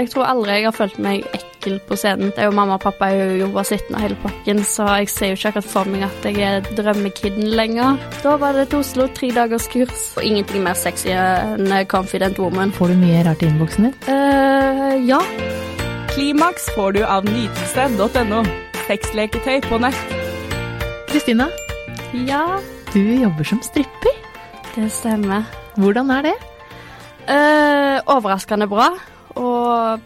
Jeg tror aldri jeg har følt meg ekkel på scenen. Det er jo mamma og pappa er jo var sittende hele pakken, så jeg ser jo ikke akkurat for meg at jeg er drømmekidden lenger. Da var det til Oslo, tre dagers kurs, og ingenting mer sexy enn Confident Woman. Får du mye rart i innboksen din? Uh, ja. Klimaks får du av nytelse.no. Sexleketøy på nett. Kristina, Ja, du jobber som stripper. det stemmer. Hvordan er det? Eh, overraskende bra, og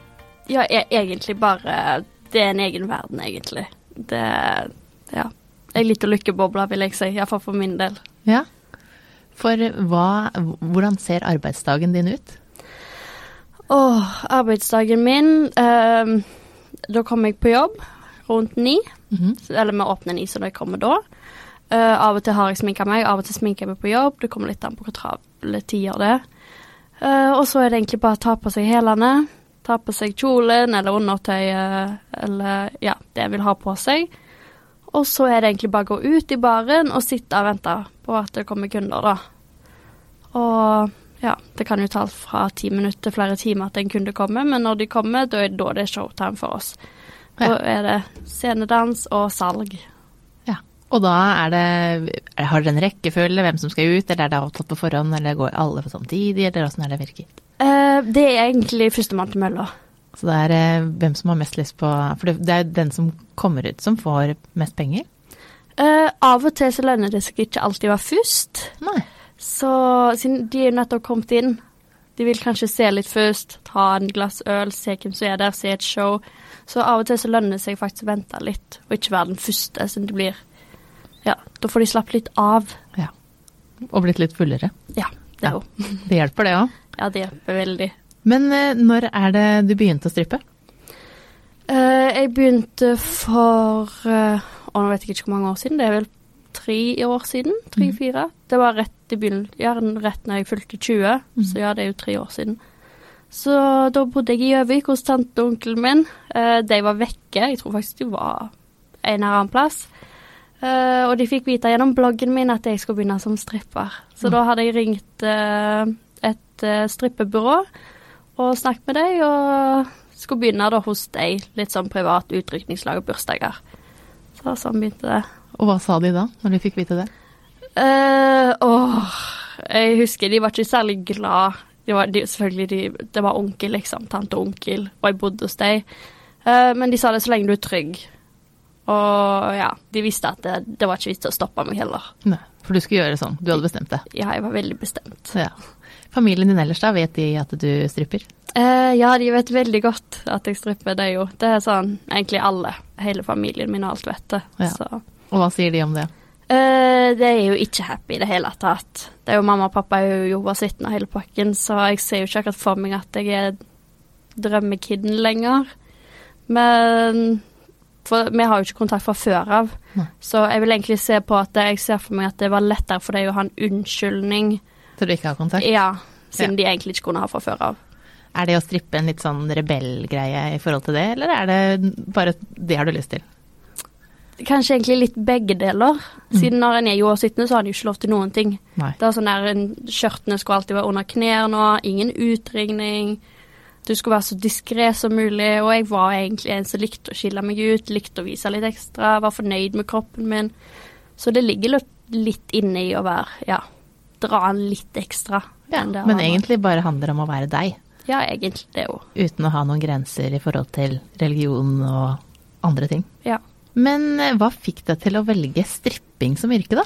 ja, e egentlig bare Det er en egen verden, egentlig. Det Ja. Ei lita lykkeboble, vil jeg si. Iallfall for min del. Ja. For hva, hvordan ser arbeidsdagen din ut? Åh, arbeidsdagen min eh, Da kommer jeg på jobb rundt ni. Mhm. Eller vi åpner ni, så da jeg kommer da. Uh, av og til har jeg sminka meg, av og til sminker jeg meg på jobb. Det kommer litt an på hvor travle tider det er. Eh, og så er det egentlig bare å ta på seg hælene. Ta på seg kjolen eller undertøyet eller ja, det jeg vil ha på seg. Og så er det egentlig bare å gå ut i baren og sitte og vente på at det kommer kunder, da. Og ja, det kan jo ta fra ti minutter til flere timer at en kunde kommer, men når de kommer, da er det showtime for oss. Da er det scenedans og salg. Og da er det Har dere en rekkefølge, hvem som skal ut, eller er det avtalt på forhånd, eller går alle på samtidig, eller åssen er det virker? Uh, det er egentlig førstemann til mølla. Så det er uh, hvem som har mest lyst på For det, det er jo den som kommer ut, som får mest penger. Uh, av og til så lønner det seg ikke alltid å være først. Nei. Så siden de er nettopp kommet inn, de vil kanskje se litt først, ta en glass øl, se hvem som er der, se et show. Så av og til så lønner det seg faktisk å vente litt, og ikke være den første som det blir. Ja, da får de slappet litt av. Ja. Og blitt litt fullere. Ja, det òg. Ja. Det hjelper, det òg. Ja, det hjelper veldig. Men eh, når er det du begynte å strippe? Eh, jeg begynte for uh, Å, nå vet jeg ikke hvor mange år siden. Det er vel tre år siden? Tre-fire. Det var rett i begynnelsen, rett når jeg fylte 20, så ja, det er jo tre år siden. Så da bodde jeg i Gjøvik hos tante og onkelen min. Eh, de var vekke. Jeg tror faktisk de var en eller annen plass. Eh, og de fikk vite gjennom bloggen min at jeg skulle begynne som stripper. Så da hadde jeg ringt uh, et uh, strippebyrå og snakket med dem, og skulle begynne da hos deg, litt sånn privat utrykningslag og bursdager. Så sånn begynte det. Og hva sa de da, når de fikk vite det? Uh, åh, jeg husker de var ikke særlig glad. De var, de, selvfølgelig, de, det var onkel, liksom. Tante og onkel, og jeg bodde hos dem. Men de sa det så lenge du er trygg. Og ja, de visste at det, det var ikke vits å stoppe meg heller. Nei, for du skulle gjøre det sånn. Du hadde bestemt det. Ja, jeg var veldig bestemt. Ja. Familien din ellers, da, vet de at du stripper? Eh, ja, de vet veldig godt at jeg stripper, det jo. Det er sånn egentlig alle. Hele familien min og alt vet det. Ja. Så. Og hva sier de om det? Eh, det er jo ikke happy i det hele tatt. Det er jo mamma og pappa er jo sitt sittende hele pakken, så jeg ser jo ikke akkurat for meg at jeg er drømmekiden lenger. Men for vi har jo ikke kontakt fra før av, Nei. så jeg vil egentlig se på at jeg ser for meg at det var lettere for deg å ha en unnskyldning, Så du ikke har kontakt? ja, siden Ja. de egentlig ikke kunne ha fra før av. Er det å strippe en litt sånn rebellgreie i forhold til det, eller er det bare det har du lyst til? Kanskje egentlig litt begge deler. Siden når en er jo år 17, så har en jo ikke lov til noen ting. Nei. Det er sånn der, Skjørtene skulle alltid være under knærne, ingen utringning. Du skulle være så diskré som mulig, og jeg var egentlig en som likte å skille meg ut, likte å vise litt ekstra, var fornøyd med kroppen min. Så det ligger litt, inne i å være, ja, dra en litt ekstra. Ja, det men egentlig bare handler om å være deg, Ja, egentlig det òg. uten å ha noen grenser i forhold til religion og andre ting. Ja. Men eh, hva fikk deg til å velge stripping som yrke, da?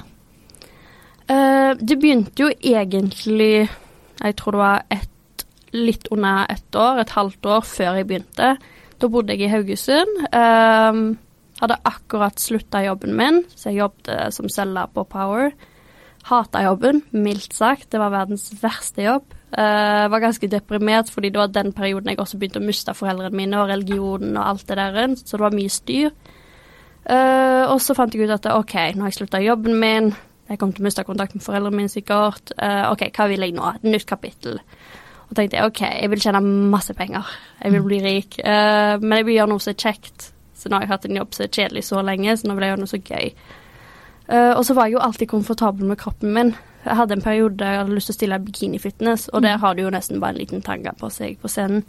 Uh, det begynte jo egentlig Jeg tror det var et, litt under ett år, et halvt år før jeg begynte. Da bodde jeg i Haugesund. Um, hadde akkurat slutta jobben min, så jeg jobbet som selger på Power. Hata jobben, mildt sagt. Det var verdens verste jobb. Uh, var ganske deprimert, fordi det var den perioden jeg også begynte å miste foreldrene mine og religionen og alt det der, så det var mye styr. Uh, og så fant jeg ut at OK, nå har jeg slutta jobben min. Jeg kommer til å miste kontakt med foreldrene mine sikkert. Uh, OK, hva vil jeg nå? Nytt kapittel. Og tenkte jeg OK, jeg vil tjene masse penger. Jeg vil bli rik. Uh, men jeg vil gjøre noe som er kjekt. Så nå har jeg hatt en jobb som er kjedelig så lenge, så nå vil jeg gjøre noe så gøy. Uh, og så var jeg jo alltid komfortabel med kroppen min. Jeg hadde en periode der jeg hadde lyst til å stille bikinifitness, og der har du jo nesten bare en liten tanga på seg på scenen.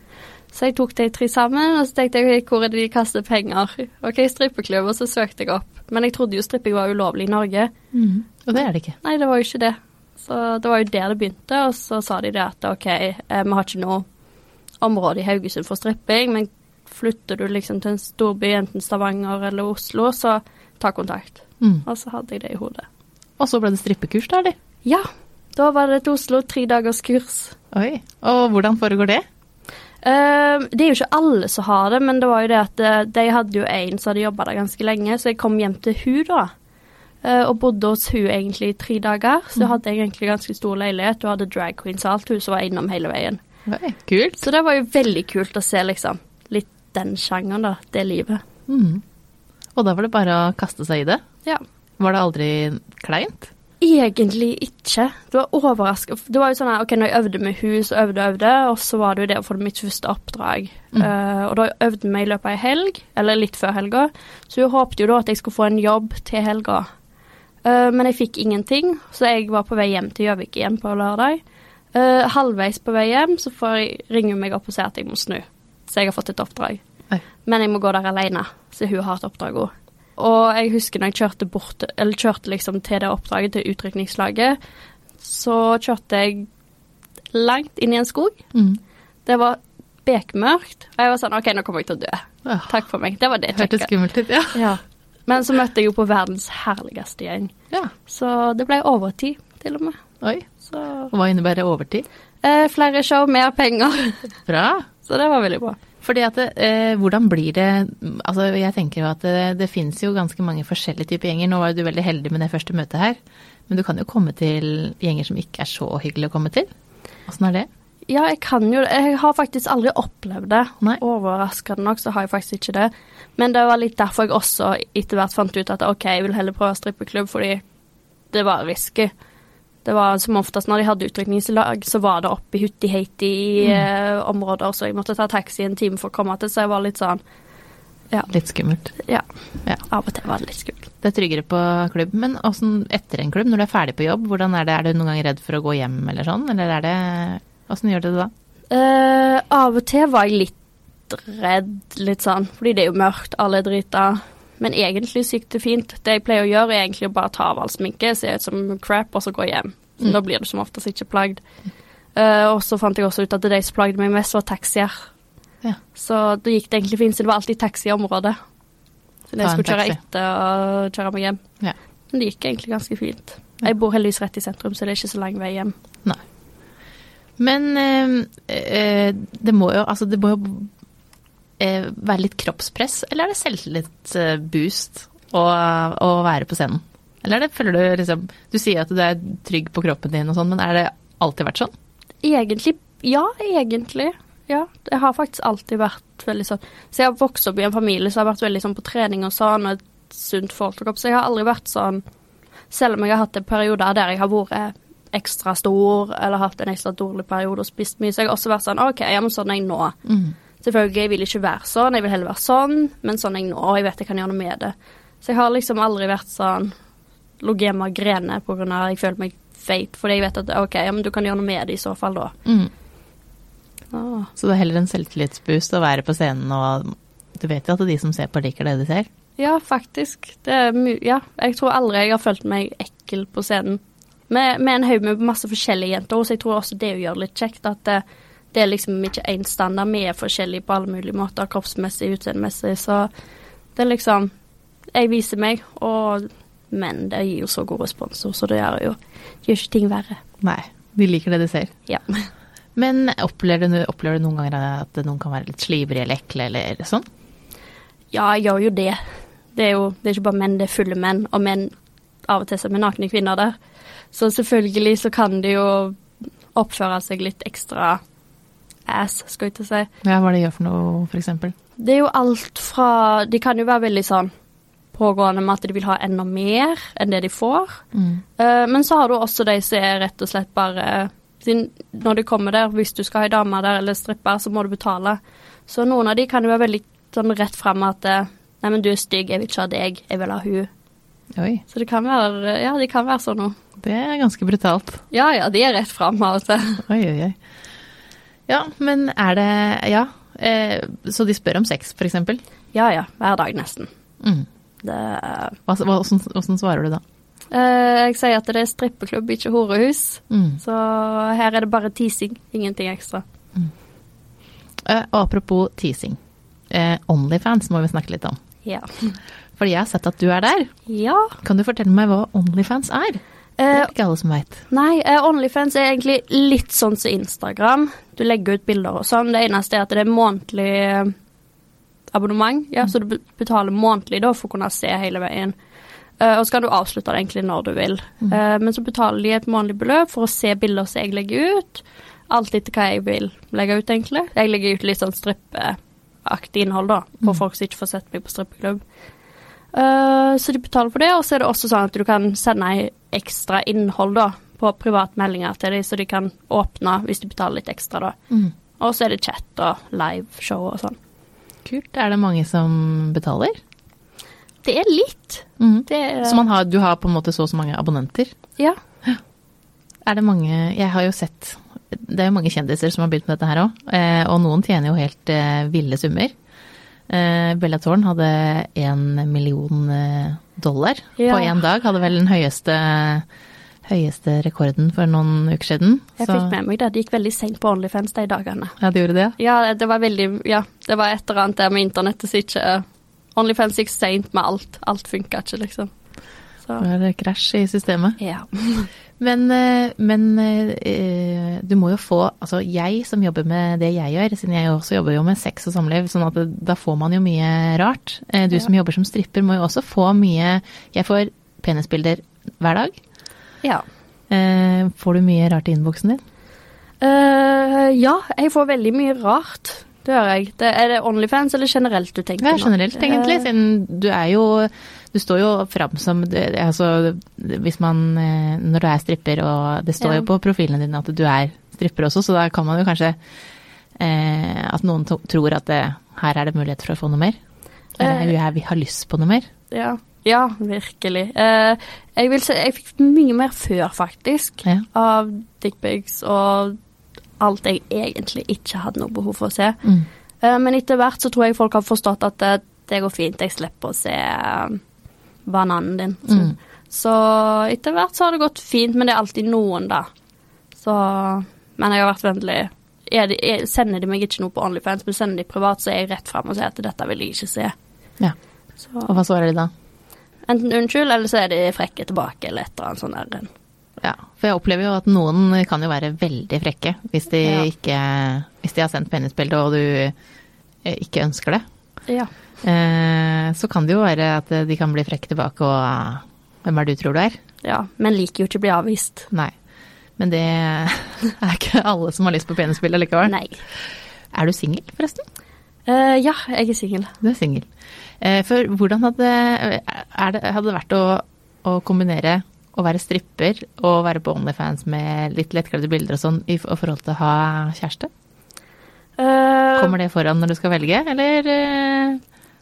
Så jeg tok de tre sammen, og så tenkte jeg hvor er det de kaster penger? OK, strippeklubb, og så søkte jeg opp. Men jeg trodde jo stripping var ulovlig i Norge. Mm. Og det er det ikke. Nei, det var jo ikke det. Så det var jo der det begynte, og så sa de det at OK, eh, vi har ikke noe område i Haugesund for stripping, men flytter du liksom til en storby, enten Stavanger eller Oslo, så ta kontakt. Mm. Og så hadde jeg det i hodet. Og så ble det strippekurs, da, de? Ja, da var det til Oslo, tre dagers kurs. Oi. Og hvordan foregår det? Uh, det er jo ikke alle som har det, men det var jo det at eh, de hadde jo en som hadde jobba der ganske lenge, så jeg kom hjem til hun da. Eh, og bodde hos hun egentlig i tre dager. Så hadde jeg egentlig ganske stor leilighet. Hun hadde drag queens og alt, hun som var innom hele veien. Nei, kult. Så det var jo veldig kult å se liksom litt den sjangeren, da. Det livet. Mm. Og da var det bare å kaste seg i det? Ja. Var det aldri kleint? Egentlig ikke. Det var overraska. Det var jo sånn at OK, når jeg øvde med hus, øvde og øvde, og så var det jo det å få mitt første oppdrag. Mm. Uh, og da øvde vi i løpet av ei helg, eller litt før helga, så hun håpte jo da at jeg skulle få en jobb til helga. Eh, men jeg fikk ingenting, så jeg var på vei hjem til Gjøvik igjen på lørdag. Uh, halvveis på vei hjem så får jeg ringe meg opp og si at jeg må snu. Så jeg har fått et oppdrag. Oi. Men jeg må gå der alene, så hun har et oppdrag òg. Og jeg husker når jeg kjørte bort, eller kjørte liksom til det oppdraget, til utrykningslaget, så kjørte jeg langt inn i en skog. Mm. Det var bekmørkt, og jeg var sånn OK, nå kommer jeg til å dø. Ja. Takk for meg. Det var det jeg Hørtes skummelt ut, ja. Ja. Men så møtte jeg jo på verdens herligste gjeng. ja. Så det ble overtid, til og med. Oi. Så Og hva innebærer overtid? eh, flere show, mer penger. Bra. Så det var veldig bra. Fordi at eh, hvordan blir det Altså jeg tenker jo at det, det finnes jo ganske mange forskjellige typer gjenger. Nå var jo du veldig heldig med det første møtet her. Men du kan jo komme til gjenger som ikke er så hyggelig å komme til. Åssen er det? Ja, jeg kan jo det. Jeg har faktisk aldri opplevd det. Nei. Overraskende nok så har jeg faktisk ikke det. Men det var litt derfor jeg også etter hvert fant ut at OK, jeg vil heller prøve strippeklubb, fordi det var risky. Det var som oftest når de hadde utrykningslag, så var det oppe i hutti-heiti eh, områder, så jeg måtte ta taxi en time for å komme til, så jeg var litt sånn Litt skummelt. Ja. Ja. Av og til var det litt skummelt. Det er tryggere på klubb. Men åssen etter en klubb, når du er ferdig på jobb, hvordan er det? Er du noen gang redd for å gå hjem eller sånn, eller er det Åssen gjør du det da? Uh, av og til var jeg litt redd, litt sånn, fordi det er jo mørkt, alle er drita. Men egentlig så gikk det fint. Det jeg pleier å gjøre, er egentlig å bare ta av all sminke, se ut som crap, og så gå hjem. Mm. Da blir du som oftest ikke plagd. Uh, og så fant jeg også ut at de som plagde meg mest, var taxier. Ja. Så da gikk det egentlig fint, så det var alltid taxi i området. Så jeg skulle kjøre etter og kjøre meg hjem. Ja. Men det gikk egentlig ganske fint. Jeg bor heldigvis rett i sentrum, så det er ikke så lang vei hjem. Men eh, eh, det må jo Altså, det må jo eh, være litt kroppspress, eller er det selvtillitsboost å, å være på scenen? Eller er det, føler du liksom Du sier at du er trygg på kroppen din og sånn, men er det alltid vært sånn? Egentlig Ja, egentlig. Ja. Jeg har faktisk alltid vært veldig sånn Så jeg har vokst opp i en familie som har vært veldig sånn på trening og sånn, og et sunt forhold til kropp, så jeg har aldri vært sånn Selv om jeg har hatt en periode der jeg har vært ekstra stor, eller hatt en ekstra dårlig periode og spist mye, så jeg har også vært sånn OK, ja, men sånn er jeg nå. Selvfølgelig, jeg vil ikke være sånn, jeg vil heller være sånn, men sånn er jeg nå, og jeg vet jeg kan gjøre noe med det. Så jeg har liksom aldri vært sånn ligget hjemme og grene på av at jeg føler meg feit, fordi jeg vet at OK, ja, men du kan gjøre noe med det i så fall da. Mm. Ah. Så det er heller en selvtillitsboost å være på scenen, og du vet jo at de som ser på, liker det de ser. Ja, faktisk. Det er ja, jeg tror aldri jeg har følt meg ekkel på scenen. Med, med en haug med masse forskjellige jenter, så jeg tror også det gjør det litt kjekt. At det, det er liksom ikke én standard. Vi er forskjellige på alle mulige måter, kroppsmessig, utseendemessig. Så det er liksom Jeg viser meg, og men det gir jo så god respons, så det gjør jo gjør ikke ting verre. Nei, de liker det de ser. Ja. Men opplever du, opplever du noen ganger at noen kan være litt slivrige eller ekle eller sånn? Ja, jeg gjør jo det. Det er jo det er ikke bare menn, det er fulle menn, og menn av og til som er nakne kvinner der. Så selvfølgelig så kan de jo oppføre seg litt ekstra ass, skal jeg å si. Ja, hva det de gjør for noe, eksempel? Det er jo alt fra De kan jo være veldig sånn pågående med at de vil ha enda mer enn det de får. Mm. Uh, men så har du også de som er rett og slett bare Når de kommer der, hvis du skal ha ei dame der eller stripper, så må du betale. Så noen av de kan jo være veldig sånn rett fram at eh, Nei, men du er stygg, jeg vil ikke ha deg, jeg vil ha hun. Oi, Så det kan være Ja, de kan være sånn noe. det er ganske brutalt. Ja ja, de er rett fram av og til. Oi, oi, oi. Ja, men er det Ja. Eh, så de spør om sex, eksempel? Ja ja, hver dag nesten. Mm. Det Hva, hva, hvordan, hvordan svarer du da? Eh, jeg sier at det er strippeklubb, ikke horehus. Mm. Så her er det bare teasing, ingenting ekstra. Eh, apropos teasing. Eh, Onlyfans må vi snakke litt om. Ja. Fordi jeg har sett at du er der. ja. Kan du fortelle meg hva Onlyfans er? Det Eh, er ikke alle som veit. nei, eh, Onlyfans er egentlig litt sånn som Instagram. Du legger ut bilder og sånn. Det eneste er at det er månedlig eh, abonnement. Ja, Så du betaler månedlig da for å kunne se hele veien. Eh, og så kan du avslutte det egentlig når du vil. Mm. men så betaler de et månedlig beløp for å se bilder som jeg legger ut. Alt etter hva jeg vil legge ut, egentlig. Jeg legger ut litt sånn strippeaktig innhold, da, for folk som ikke får sett meg på strippeklubb. Eh, så de betaler for det, og så er det også sånn at du kan sende ekstra innhold da, på privatmeldinger til dem, så de kan åpne hvis de betaler litt ekstra. da. Mm. Og så er det chat og liveshow og sånn. Kult. Er det mange som betaler? Det er litt. Mm. Det er, Så man har, du har på en måte så og så mange abonnenter? Ja. Er det mange Jeg har jo sett Det er jo mange kjendiser som har begynt med dette her òg, eh, og noen tjener jo helt eh, ville summer. Eh, Bella Thorne hadde én million eh, dollar Ja. på én dag. Hadde vel den høyeste, høyeste rekorden for noen uker siden. Jeg Så- fikk med meg det. Det gikk veldig seint på Onlyfans de dagene. Ja, det gjorde det? Ja, det var veldig Ja, det var et eller annet der med internettet som ikke Onlyfans gikk seint med alt. Alt funka ikke, liksom. Så Det er krasj i systemet. ja. Men, eh, men eh, du må jo få Altså jeg som jobber med det jeg gjør, siden jeg også jobber jo med sex og samliv, sånn at da får man jo mye rart. Eh, Du Ja. som jobber som stripper må jo også få mye Jeg får penisbilder hver dag. ja. Får du mye rart i innboksen din? Uh, ja, jeg får veldig mye rart. Det gjør jeg. Det, er det Onlyfans eller generelt du tenker Ja, generelt egentlig, siden du er jo Du står jo fram som Altså hvis man eh, Når du er stripper, og det står Ja. jo på profilene dine at du er stripper også, så da kan man jo kanskje eh, At noen tror at det, her er det mulighet for å få noe mer. Eller Eh. vi har lyst på noe mer. ja. ja, virkelig. Eh, jeg vil jeg fikk mye mer før, faktisk, Ja. av dickpics og alt jeg egentlig ikke hadde noe behov for å se. Mm. Eh, men etter hvert så tror jeg folk har forstått at det, det går fint, jeg slipper å se eh, bananen din. Så, Mm. så etter hvert så har det gått fint, men det er alltid noen, da. Så Men jeg har vært vennlig. Er de, er, sender de meg ikke noe på Onlyfans, men sender de privat, så er jeg rett fram og sier at dette vil jeg ikke se. Ja. Så Og hva svarer de da? enten unnskyld, eller så er de frekke tilbake, eller et eller annet sånt der. Ja, for jeg opplever jo at noen kan jo være veldig frekke hvis de Ja. ikke Hvis de har sendt penisbilde og du eh, ikke ønsker det. Ja. Eh, så kan det jo være at de kan bli frekke tilbake og eh, Hvem er det du tror du er? ja. Men liker jo ikke å bli avvist. Nei. Men det er ikke alle som har lyst på penisbilde likevel. Nei. Er du singel, forresten? Uh, ja, jeg er singel. Du er singel. Uh, for hvordan hadde, det, hadde det vært å, å kombinere å være stripper og være på Onlyfans med litt lettkledde bilder og sånn i f- forhold til å ha kjæreste? Uh, Kommer det foran når du skal velge, eller?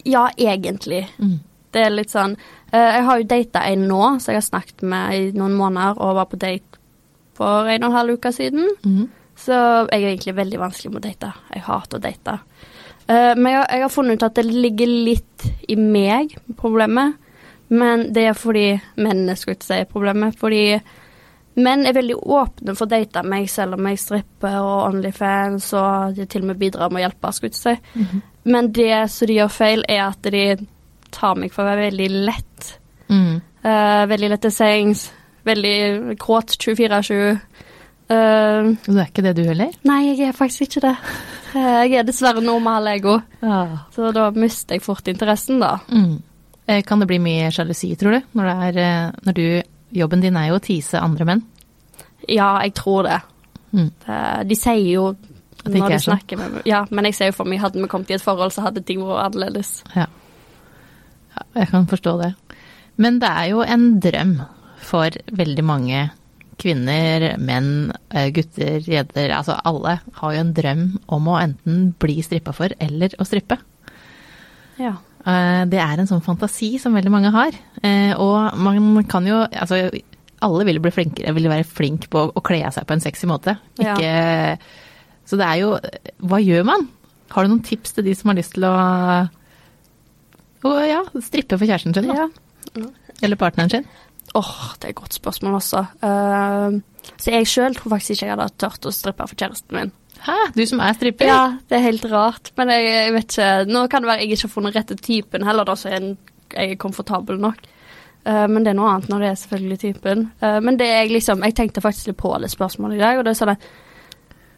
Ja, egentlig. Mm. Det er litt sånn eh, Jeg har jo data en nå, så jeg har snakket med i noen måneder og var på date for en og en halv uke siden. Mm. Så jeg er egentlig veldig vanskelig med å date. Jeg hater å date. Eh, men jeg, jeg har funnet ut at det ligger litt i meg, problemet. Men det er fordi mennene skulle ikke si problemet. Fordi menn er veldig åpne for å date meg, selv om jeg stripper og Onlyfans og de til og med bidrar med å hjelpe, skulle ikke si. Mhm. Men det som de gjør feil, er at de tar meg for å være veldig lett. Mm. Uh, veldig lett til sengs. Veldig kåt 24-7. Uh, Og du er ikke det du heller? nei, jeg er faktisk ikke det. Eh, jeg er dessverre normal ego, ah. så da mister jeg fort interessen, da. Mm. Eh, Kan det bli mye sjalusi, tror du? Når, det er, eh, når du Jobben din er jo å tease andre menn. Ja, jeg tror det. Mm. Eh, de sier jo At det når ikke de er sånn. snakker med meg Ja, men jeg ser jo for meg, hadde vi kommet i et forhold, så hadde ting vært annerledes. Ja. ja. Jeg kan forstå det. Men det er jo en drøm for veldig mange kvinner, menn, eh, gutter, gjedder, altså alle har jo en drøm om å enten bli strippa for eller å strippe. Ja. Eh, Det er en sånn fantasi som veldig mange har. Eh, Og man kan jo Altså, alle vil bli flinkere, vil være flink på å kle av seg på en sexy måte. Ja. Så det er jo Hva gjør man? Har du noen tips til de som har lyst til å å, ja, strippe for kjæresten sin, da? Ja. Eller partneren sin? Åh, det er et godt spørsmål også. Uh, så jeg sjøl tror faktisk ikke jeg hadde tørt å strippe for kjæresten min. Hæ, du som er stripper? Ja, det er helt rart, men jeg, jeg vet ikke Nå kan det være jeg ikke har funnet rette typen heller, da, så jeg, jeg er komfortabel nok. Uh, men det er noe annet når det er selvfølgelig typen. Uh, men det er liksom Jeg tenkte faktisk litt på det spørsmålet i dag, og det er sånn at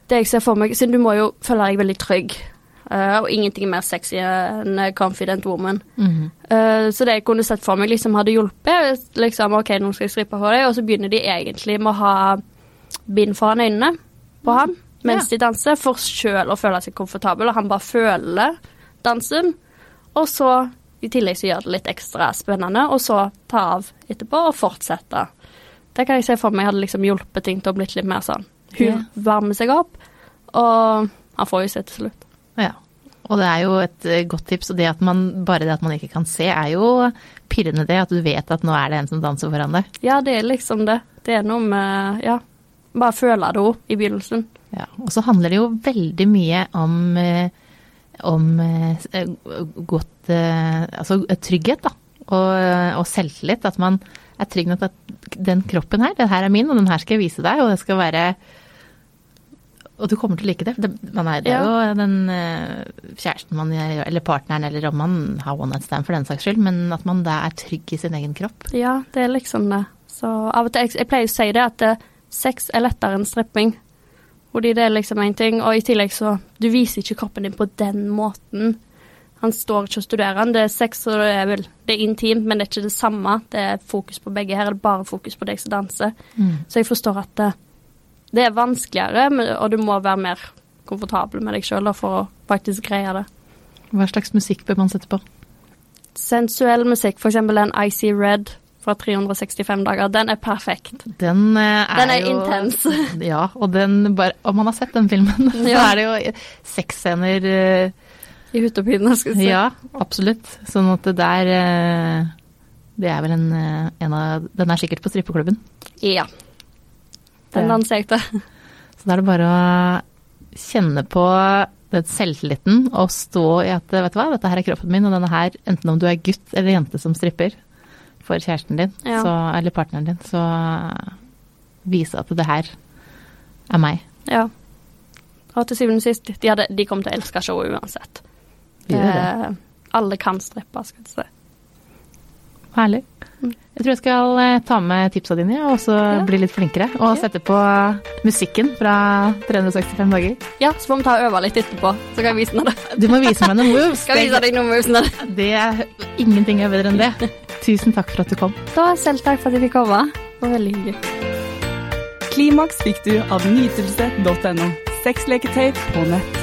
Det jeg ser for meg Siden du må jo føle deg veldig trygg, Uh, og ingenting er mer sexy enn confident woman. Mm -hmm. uh, så det jeg kunne sett for meg liksom hadde hjulpet, liksom OK, nå skal jeg strippe for deg, og så begynner de egentlig med å ha bind foran øynene på han mens Ja. de danser, for sjøl å føle seg komfortabel, og han bare føler dansen. Og så i tillegg så gjør det litt ekstra spennende, og så ta av etterpå og fortsette. Det kan jeg se for meg hadde liksom hjulpet ting til å blitt litt mer sånn. Hun Ja. varmer seg opp, og han får jo se til slutt. Ja. Og det er jo et eh, godt tips, og det at man, bare det at man ikke kan se, er jo pirrende det, at du vet at nå er det en som danser foran deg. Ja, det er liksom det. Det er noe med Ja, bare føle det òg i begynnelsen. Ja. Og så handler det jo veldig mye om, eh, om eh, godt Altså trygghet, da. Og, og selvtillit. At man er trygg nok at den kroppen her, den her er min, og den her skal jeg vise deg, og det skal være og du kommer til å like det. Det, man er, det er jo den eh, kjæresten man gjør, eller partneren, eller om man har one night stand for den saks skyld, men at man da er trygg i sin egen kropp. Ja, det er liksom det. Så av og til, jeg, jeg pleier å si det at eh, sex er lettere enn stripping. Fordi det er liksom en ting, og i tillegg så Du viser ikke kroppen din på den måten. Han står ikke og studerer den. Det er sex, og det er vel Det er intimt, men det er ikke det samme. Det er fokus på begge. Her er det bare fokus på deg som danser. Så jeg forstår at det, er vanskeligere, og du må være mer komfortabel med deg sjøl for å faktisk greie det. Hva slags musikk bør man sette på? Sensuell musikk, f.eks. den Icy Red fra 365 dager, den er perfekt. Den eh, er, Den er jo intens. Ja, og den bare Om man har sett den filmen, så er det jo sexscener eh, I hutepinene, skal jeg si. Ja, absolutt. Sånn at det der eh, Det er vel en, en av Den er sikkert på strippeklubben. Ja. Den Det- til. Så da er det bare å kjenne på den selvtilliten og stå i at vet du hva, dette her er kroppen min, og denne her, enten om du er gutt eller jente som stripper for kjæresten din, Ja. så, eller partneren din, så vise at det her er meg. Ja. Og til syvende og sist, de, hadde, de kom til å elske showet uansett. De gjør det. Alle kan strippe, skal vi si. Herlig. Jeg tror jeg skal eh, ta med tipsa dine og så Ja. bli litt flinkere. Og sette på musikken fra 365 dager. Ja, så får vi ta og øve litt etterpå, så kan jeg vise deg det. Du må vise meg noen moves. Skal jeg vise deg noen moves det Det er ingenting er bedre enn det. Tusen takk for at du kom. Da, selv takk for at jeg fikk komme. Det var veldig hyggelig. Klimaks fikk du av nytelse.no. Sexleketøy på nett.